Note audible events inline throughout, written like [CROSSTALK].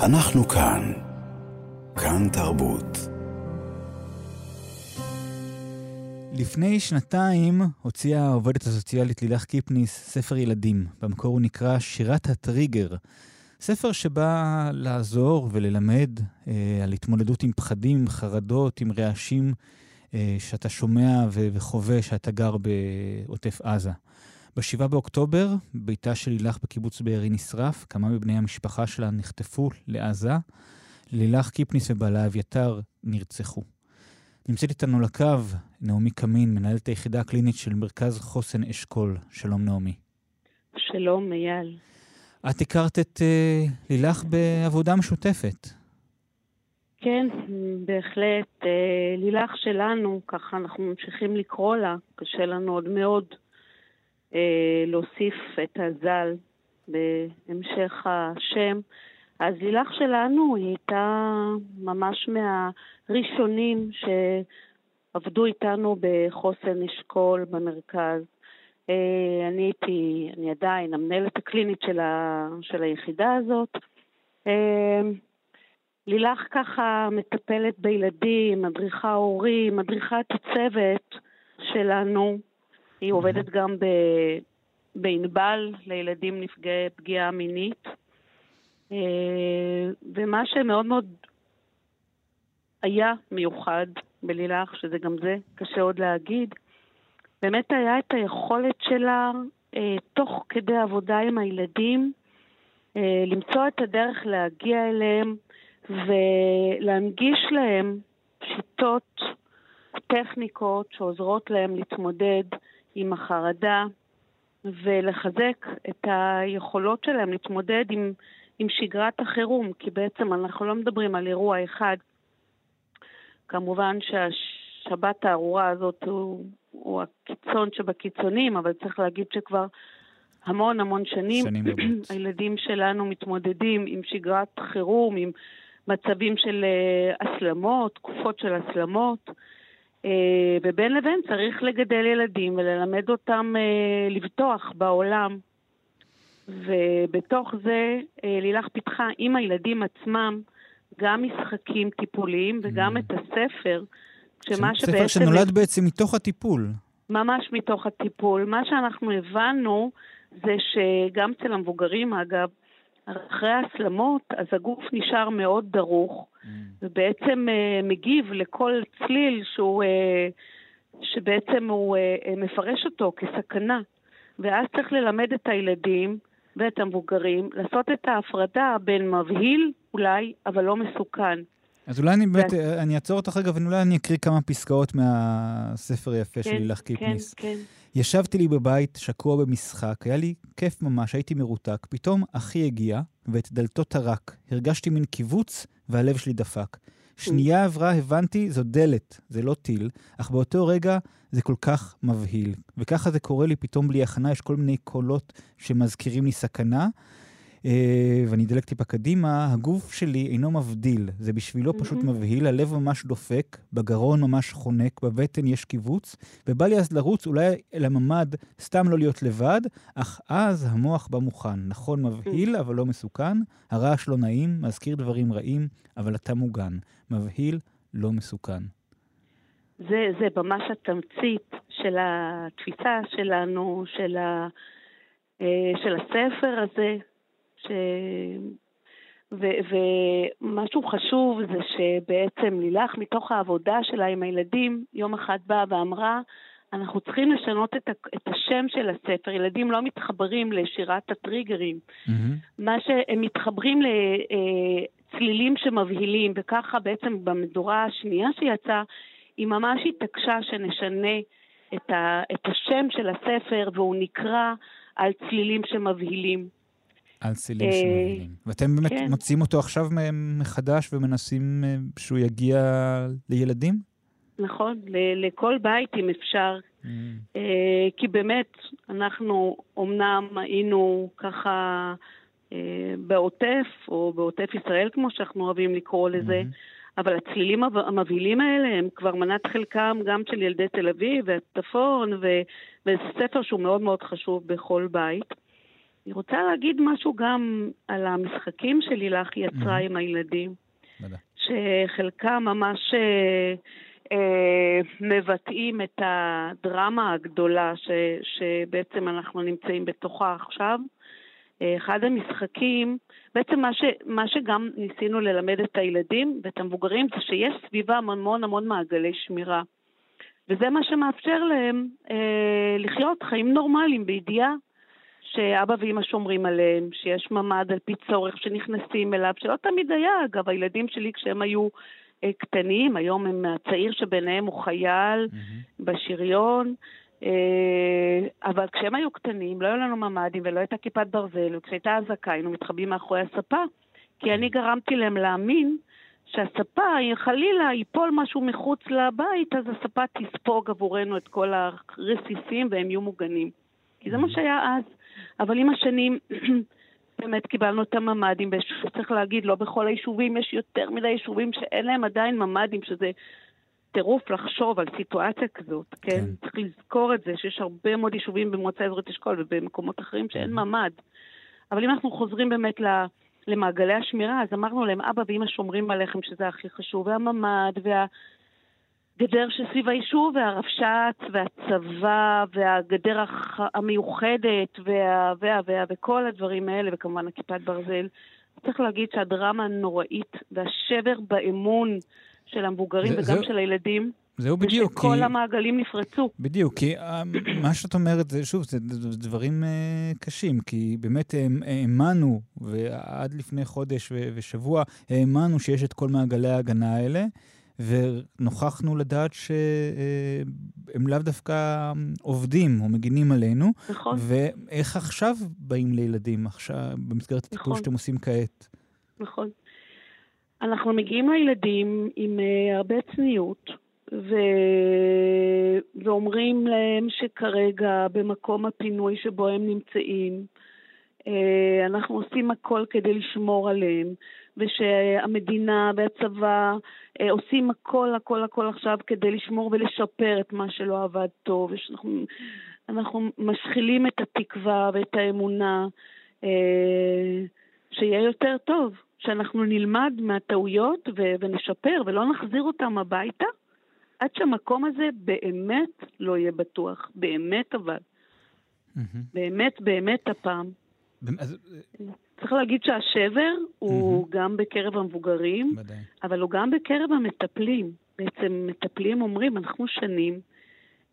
אנחנו כאן. כאן תרבות. לפני שנתיים הוציאה העובדת הסוציאלית לילך קיפניס ספר ילדים. במקור הוא נקרא שירת הטריגר. ספר שבא לעזור וללמד אה, על התמודדות עם פחדים, עם חרדות, עם רעשים אה, שאתה שומע ו- וחווה שאתה גר בעוטף עזה. ב-7 באוקטובר, ביתה של לילך בקיבוץ בארי נשרף, כמה מבני המשפחה שלה נחטפו לעזה. לילך קיפניס ובעלה אביתר נרצחו. נמצאת איתנו לקו נעמי קמין, מנהלת היחידה הקלינית של מרכז חוסן אשכול. שלום נעמי. שלום, אייל. את הכרת את uh, לילך בעבודה משותפת. כן, בהחלט. Uh, לילך שלנו, ככה אנחנו ממשיכים לקרוא לה, קשה לנו עוד מאוד להוסיף את הז"ל בהמשך השם. אז לילך שלנו היא הייתה ממש מהראשונים שעבדו איתנו בחוסן אשכול במרכז. אה, אני הייתי, אני עדיין המנהלת הקלינית של, ה, של היחידה הזאת. אה, לילך ככה מטפלת בילדים, מדריכה הורים, מדריכה את הצוות שלנו. היא עובדת גם בענבל לילדים נפגעי פגיעה מינית. אה, ומה שמאוד מאוד היה מיוחד בלילך, שזה גם זה קשה עוד להגיד, באמת היה את היכולת שלה, אה, תוך כדי עבודה עם הילדים, אה, למצוא את הדרך להגיע אליהם ולהנגיש להם שיטות, טכניקות שעוזרות להם להתמודד עם החרדה ולחזק את היכולות שלהם להתמודד עם עם שגרת החירום, כי בעצם אנחנו לא מדברים על אירוע אחד. כמובן שהשבת הארורה הזאת הוא, הוא הקיצון שבקיצונים, אבל צריך להגיד שכבר המון המון שנים, שנים [CLEARS THROAT] הילדים שלנו מתמודדים עם שגרת חירום, עם מצבים של uh, הסלמות, תקופות של הסלמות. Uh, ובין לבין צריך לגדל ילדים וללמד אותם uh, לבטוח בעולם. ובתוך זה אה, לילך פיתחה עם הילדים עצמם גם משחקים טיפוליים וגם mm. את הספר, שמה שבעצם... ספר שנולד בעצם מתוך הטיפול. ממש מתוך הטיפול. מה שאנחנו הבנו זה שגם אצל המבוגרים, אגב, אחרי ההסלמות, אז הגוף נשאר מאוד דרוך. ובעצם uh, מגיב לכל צליל שהוא, uh, שבעצם הוא uh, מפרש אותו כסכנה. ואז צריך ללמד את הילדים ואת המבוגרים לעשות את ההפרדה בין מבהיל אולי, אבל לא מסוכן. אז אולי אני באמת, ו... אני אעצור אותך רגע, ואולי אני אקריא כמה פסקאות מהספר היפה כן, של לילך קיפניס. כן, כן. ישבתי לי בבית, שקוע במשחק, היה לי כיף ממש, הייתי מרותק. פתאום אחי הגיע, ואת דלתו טרק. הרגשתי מין קיבוץ, והלב שלי דפק. שנייה עברה, הבנתי, זו דלת, זה לא טיל, אך באותו רגע זה כל כך מבהיל. וככה זה קורה לי פתאום בלי הכנה, יש כל מיני קולות שמזכירים לי סכנה. אה, ואני אדלק טיפה קדימה, הגוף שלי אינו מבדיל, זה בשבילו פשוט מבהיל, הלב ממש דופק, בגרון ממש חונק, בבטן יש קיבוץ, ובא לי אז לרוץ אולי אל הממ"ד, סתם לא להיות לבד, אך אז המוח בא מוכן. נכון, מבהיל, אבל לא מסוכן, הרעש לא נעים, מזכיר דברים רעים, אבל אתה מוגן. מבהיל, לא מסוכן. זה, זה ממש התמצית של התפיסה שלנו, של, ה, אה, של הספר הזה, ש... ו, ומשהו חשוב זה שבעצם לילך מתוך העבודה שלה עם הילדים, יום אחד באה ואמרה, אנחנו צריכים לשנות את, ה, את השם של הספר. ילדים לא מתחברים לשירת הטריגרים. Mm-hmm. מה שהם מתחברים לצלילים אה, שמבהילים, וככה בעצם במדורה השנייה שיצאה, היא ממש התעקשה שנשנה את, ה, את השם של הספר, והוא נקרא על צלילים שמבהילים. על צילים שמובילים. ואתם באמת כן. מוצאים אותו עכשיו מחדש ומנסים אה, שהוא יגיע לילדים? נכון, לכל בית אם אפשר. Mm. אה, כי באמת, אנחנו אומנם היינו ככה אה, בעוטף, או בעוטף ישראל, כמו שאנחנו אוהבים לקרוא לזה, mm-hmm. אבל הצלילים המבהילים האלה הם כבר מנת חלקם גם של ילדי תל אביב והצפון, וזה ספר שהוא מאוד מאוד חשוב בכל בית. אני רוצה להגיד משהו גם על המשחקים שלילך יצרה. עם הילדים. שחלקם ממש אה, אה, מבטאים את הדרמה הגדולה ש, שבעצם אנחנו נמצאים בתוכה עכשיו. אה, אחד המשחקים, בעצם מה, ש, מה שגם ניסינו ללמד את הילדים ואת המבוגרים זה שיש סביבם המון המון מעגלי שמירה. וזה מה שמאפשר להם אה, לחיות חיים נורמליים בידיעה שאבא ואמא שומרים עליהם, שיש ממ"ד על פי צורך שנכנסים אליו, שלא תמיד היה, אגב, הילדים שלי כשהם היו אה, קטנים, היום הם הצעיר שביניהם הוא חייל mm-hmm. בשריון, אה, אבל כשהם היו קטנים, לא היו לנו ממ"דים ולא הייתה כיפת ברזל, וכשהייתה אזעקה היינו מתחבאים מאחורי הספה, כי אני גרמתי להם להאמין שהספה, אם חלילה ייפול משהו מחוץ לבית, אז הספה תספוג עבורנו את כל הרסיסים והם יהיו מוגנים. כי זה מה שהיה אז. אבל עם השנים [CLEARS THROAT] באמת קיבלנו את הממ"דים, וצריך להגיד, לא בכל היישובים, יש יותר מדי יישובים שאין להם עדיין ממ"דים, שזה טירוף לחשוב על סיטואציה כזאת, כן? כן? צריך לזכור את זה, שיש הרבה מאוד יישובים במועצה אזורית אשכול ובמקומות אחרים שאין ממ"ד. אבל אם אנחנו חוזרים באמת ל... למעגלי השמירה, אז אמרנו להם, אבא ואמא שומרים עליכם, שזה הכי חשוב, והממ"ד, וה... גדר שסביב היישוב, והרבש"ץ, והצבא, והגדר המיוחדת, וה... וה... וה... וכל הדברים האלה, וכמובן הכיפת ברזל. צריך להגיד שהדרמה הנוראית והשבר באמון של המבוגרים זה, וגם זה... של הילדים, זהו בדיוק. ושכל כי... המעגלים נפרצו. בדיוק, כי אה, מה שאת אומרת, זה, שוב, זה דברים uh, קשים, כי באמת האמנו, ועד לפני חודש ושבוע, האמנו שיש את כל מעגלי ההגנה האלה. ונוכחנו לדעת שהם לאו דווקא עובדים או מגינים עלינו. נכון. ואיך עכשיו באים לילדים, עכשיו, במסגרת הטיפול נכון. שאתם עושים כעת? נכון. אנחנו מגיעים לילדים עם uh, הרבה צניעות, ו... ואומרים להם שכרגע במקום הפינוי שבו הם נמצאים, uh, אנחנו עושים הכל כדי לשמור עליהם, ושהמדינה והצבא אה, עושים הכל, הכל, הכל עכשיו כדי לשמור ולשפר את מה שלא עבד טוב, ושאנחנו אנחנו משחילים את התקווה ואת האמונה אה, שיהיה יותר טוב, שאנחנו נלמד מהטעויות ו- ונשפר ולא נחזיר אותם הביתה עד שהמקום הזה באמת לא יהיה בטוח, באמת אבל. Mm-hmm. באמת, באמת הפעם. אז... צריך להגיד שהשבר הוא mm-hmm. גם בקרב המבוגרים, בדי. אבל הוא גם בקרב המטפלים. בעצם מטפלים אומרים, אנחנו שנים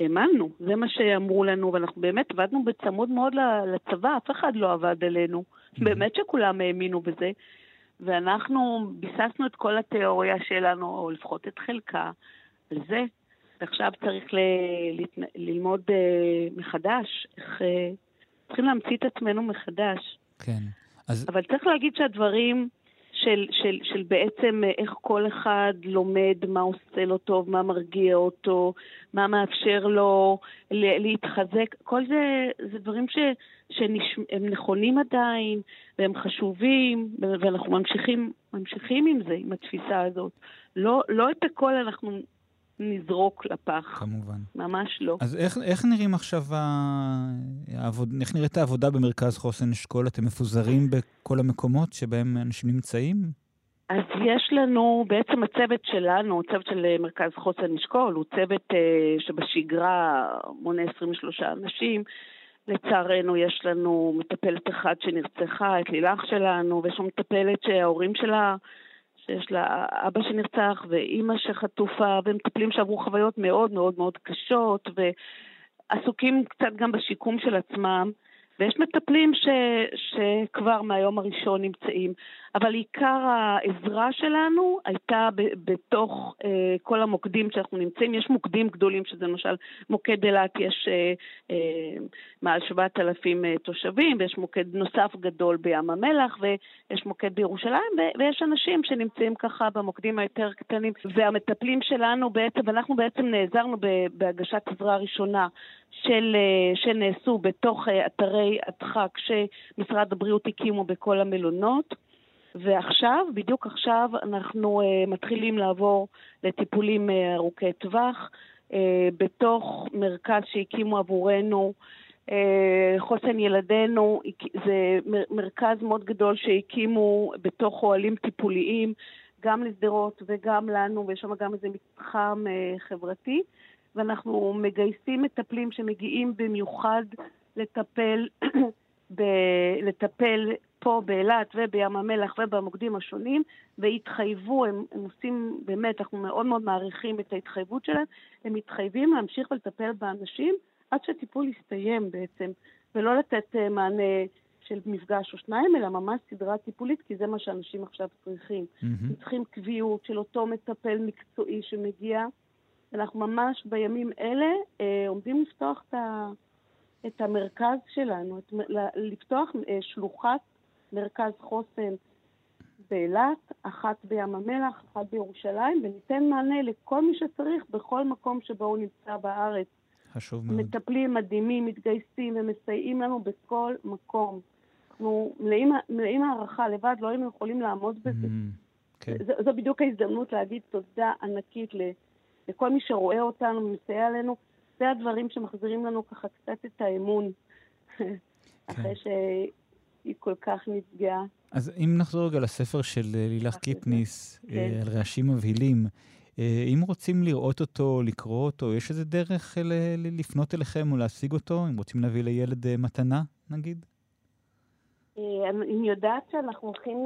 האמנו, זה מה שאמרו לנו, ואנחנו באמת עבדנו בצמוד מאוד לצבא, אף אחד לא עבד עלינו. Mm-hmm. באמת שכולם האמינו בזה. ואנחנו ביססנו את כל התיאוריה שלנו, או לפחות את חלקה, על זה. ועכשיו צריך ל... ל... ללמוד uh, מחדש, איך... צריכים להמציא את עצמנו מחדש. כן. אז... אבל צריך להגיד שהדברים של, של, של בעצם איך כל אחד לומד מה עושה לו טוב, מה מרגיע אותו, מה מאפשר לו להתחזק, כל זה, זה דברים ש, שהם נכונים עדיין, והם חשובים, ואנחנו ממשיכים, ממשיכים עם זה, עם התפיסה הזאת. לא, לא את הכל אנחנו נזרוק לפח. כמובן. ממש לא. אז איך, איך נראים עכשיו, העבוד, איך נראית העבודה במרכז חוסן אשכול? אתם מפוזרים בכל המקומות שבהם אנשים נמצאים? אז יש לנו, בעצם הצוות שלנו, צוות של מרכז חוסן אשכול, הוא צוות uh, שבשגרה מונה 23 אנשים. לצערנו יש לנו מטפלת אחת שנרצחה, את לילך שלנו, ויש לנו מטפלת שההורים שלה שיש לה אבא שנרצח ואימא שחטופה, ומטפלים שעברו חוויות מאוד מאוד מאוד קשות, ועסוקים קצת גם בשיקום של עצמם. ויש מטפלים ש, שכבר מהיום הראשון נמצאים, אבל עיקר העזרה שלנו הייתה ב, בתוך אה, כל המוקדים שאנחנו נמצאים. יש מוקדים גדולים, שזה למשל מוקד אילת, יש אה, אה, מעל 7,000 אה, תושבים, ויש מוקד נוסף גדול בים המלח, ויש מוקד בירושלים, ו, ויש אנשים שנמצאים ככה במוקדים היותר קטנים, והמטפלים שלנו בעצם, ואנחנו בעצם נעזרנו בהגשת עזרה ראשונה של, אה, שנעשו בתוך אה, אתרי הדחק שמשרד הבריאות הקימו בכל המלונות. ועכשיו, בדיוק עכשיו, אנחנו uh, מתחילים לעבור לטיפולים ארוכי טווח בתוך מרכז שהקימו עבורנו חוסן ילדינו זה מרכז מאוד גדול שהקימו בתוך אוהלים טיפוליים, גם לשדרות וגם לנו, ויש שם גם איזה מתחם חברתי, ואנחנו מגייסים מטפלים שמגיעים במיוחד לטפל, [CLEARS THROAT] ב, לטפל פה באילת ובים המלח ובמוקדים השונים, והתחייבו, הם, הם עושים, באמת, אנחנו מאוד מאוד מעריכים את ההתחייבות שלהם, הם מתחייבים להמשיך ולטפל באנשים עד שהטיפול יסתיים בעצם, ולא לתת אה, מענה של מפגש או שניים, אלא ממש סדרה טיפולית, כי זה מה שאנשים עכשיו צריכים. Mm-hmm. הם צריכים קביעות של אותו מטפל מקצועי שמגיע. אנחנו ממש בימים אלה אה, עומדים לפתוח את, ה, את המרכז שלנו, את, לפתוח אה, שלוחת מרכז חוסן באילת, אחת בים המלח, אחת בירושלים, וניתן מענה לכל מי שצריך בכל מקום שבו הוא נמצא בארץ. חשוב מאוד. מטפלים מדהימים, מתגייסים ומסייעים לנו בכל מקום. אנחנו מלאים, מלאים הערכה, לבד לא היינו יכולים לעמוד בזה. Mm, כן. זו, זו בדיוק ההזדמנות להגיד תודה ענקית לכל מי שרואה אותנו ומסייע לנו. זה הדברים שמחזירים לנו ככה קצת את האמון, [LAUGHS] כן. אחרי שהיא כל כך נפגעה. אז אם נחזור רגע לספר של אה, לילך קיפניס, אה, כן. על רעשים מבהילים, אה, אם רוצים לראות אותו, לקרוא אותו, יש איזה דרך לפנות אליכם או להשיג אותו? אם רוצים להביא לילד מתנה, נגיד? אני יודעת שאנחנו הולכים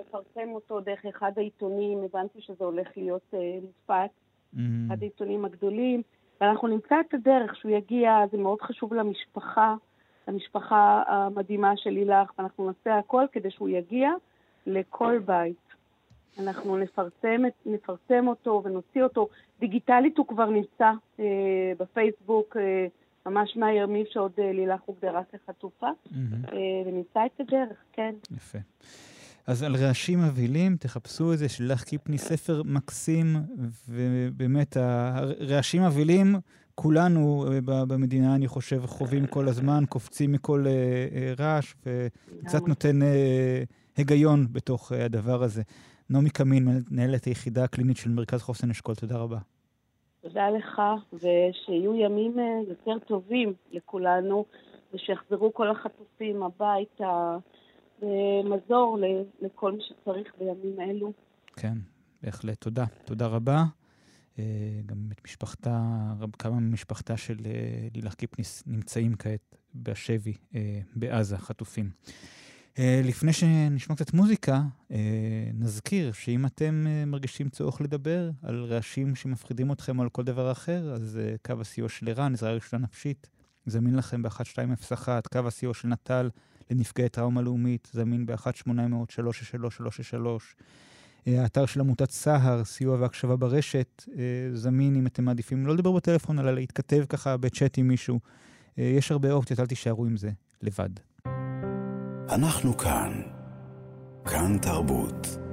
לפרסם אותו דרך אחד העיתונים, הבנתי שזה הולך להיות מופץ, mm-hmm. העיתונים הגדולים. ואנחנו נמצא את הדרך שהוא יגיע, זה מאוד חשוב למשפחה, למשפחה המדהימה של לילך, ואנחנו נעשה הכל כדי שהוא יגיע לכל בית. אנחנו נפרסם, נפרסם אותו ונוציא אותו. דיגיטלית הוא כבר נמצא אה, בפייסבוק, אה, ממש מהימים שעוד אה, לילך הוגדרה כחטופה, mm-hmm. אה, ונמצא את הדרך, כן. יפה. אז על רעשים מבהילים, תחפשו איזה שלך קיפני, ספר מקסים, ובאמת, הרעשים מבהילים, כולנו אה, במדינה, אני חושב, חווים כל הזמן, קופצים מכל אה, אה, רעש, וקצת נותן היגיון בתוך הדבר הזה. נעמי קמין, מנהלת היחידה הקלינית של מרכז חוסן אשכול, תודה רבה. תודה לך, ושיהיו ימים יותר טובים לכולנו, ושיחזרו כל החטופים הביתה. מזור לכל מי שצריך בימים אלו. כן, בהחלט. תודה. תודה רבה. אה, גם את משפחתה, כמה ממשפחתה של אה, לילך קיפניס נמצאים כעת בשבי אה, בעזה, חטופים. לפני שנשמע קצת מוזיקה, נזכיר שאם אתם מרגישים צורך לדבר על רעשים שמפחידים אתכם או על כל דבר אחר, אז קו הסיוע של ערן, עזרה ראשונה נפשית, זמין לכם ב-1201, קו הסיוע של נט"ל, לנפגעי טראומה לאומית, זמין ב-1-800-363-363. אה, האתר של עמותת סהר, סיוע והקשבה ברשת, אה, זמין אם אתם מעדיפים לא לדבר בטלפון, אלא להתכתב ככה בצ'אט עם מישהו. אה, יש הרבה אופציות, אל תישארו עם זה לבד. אנחנו כאן. כאן תרבות.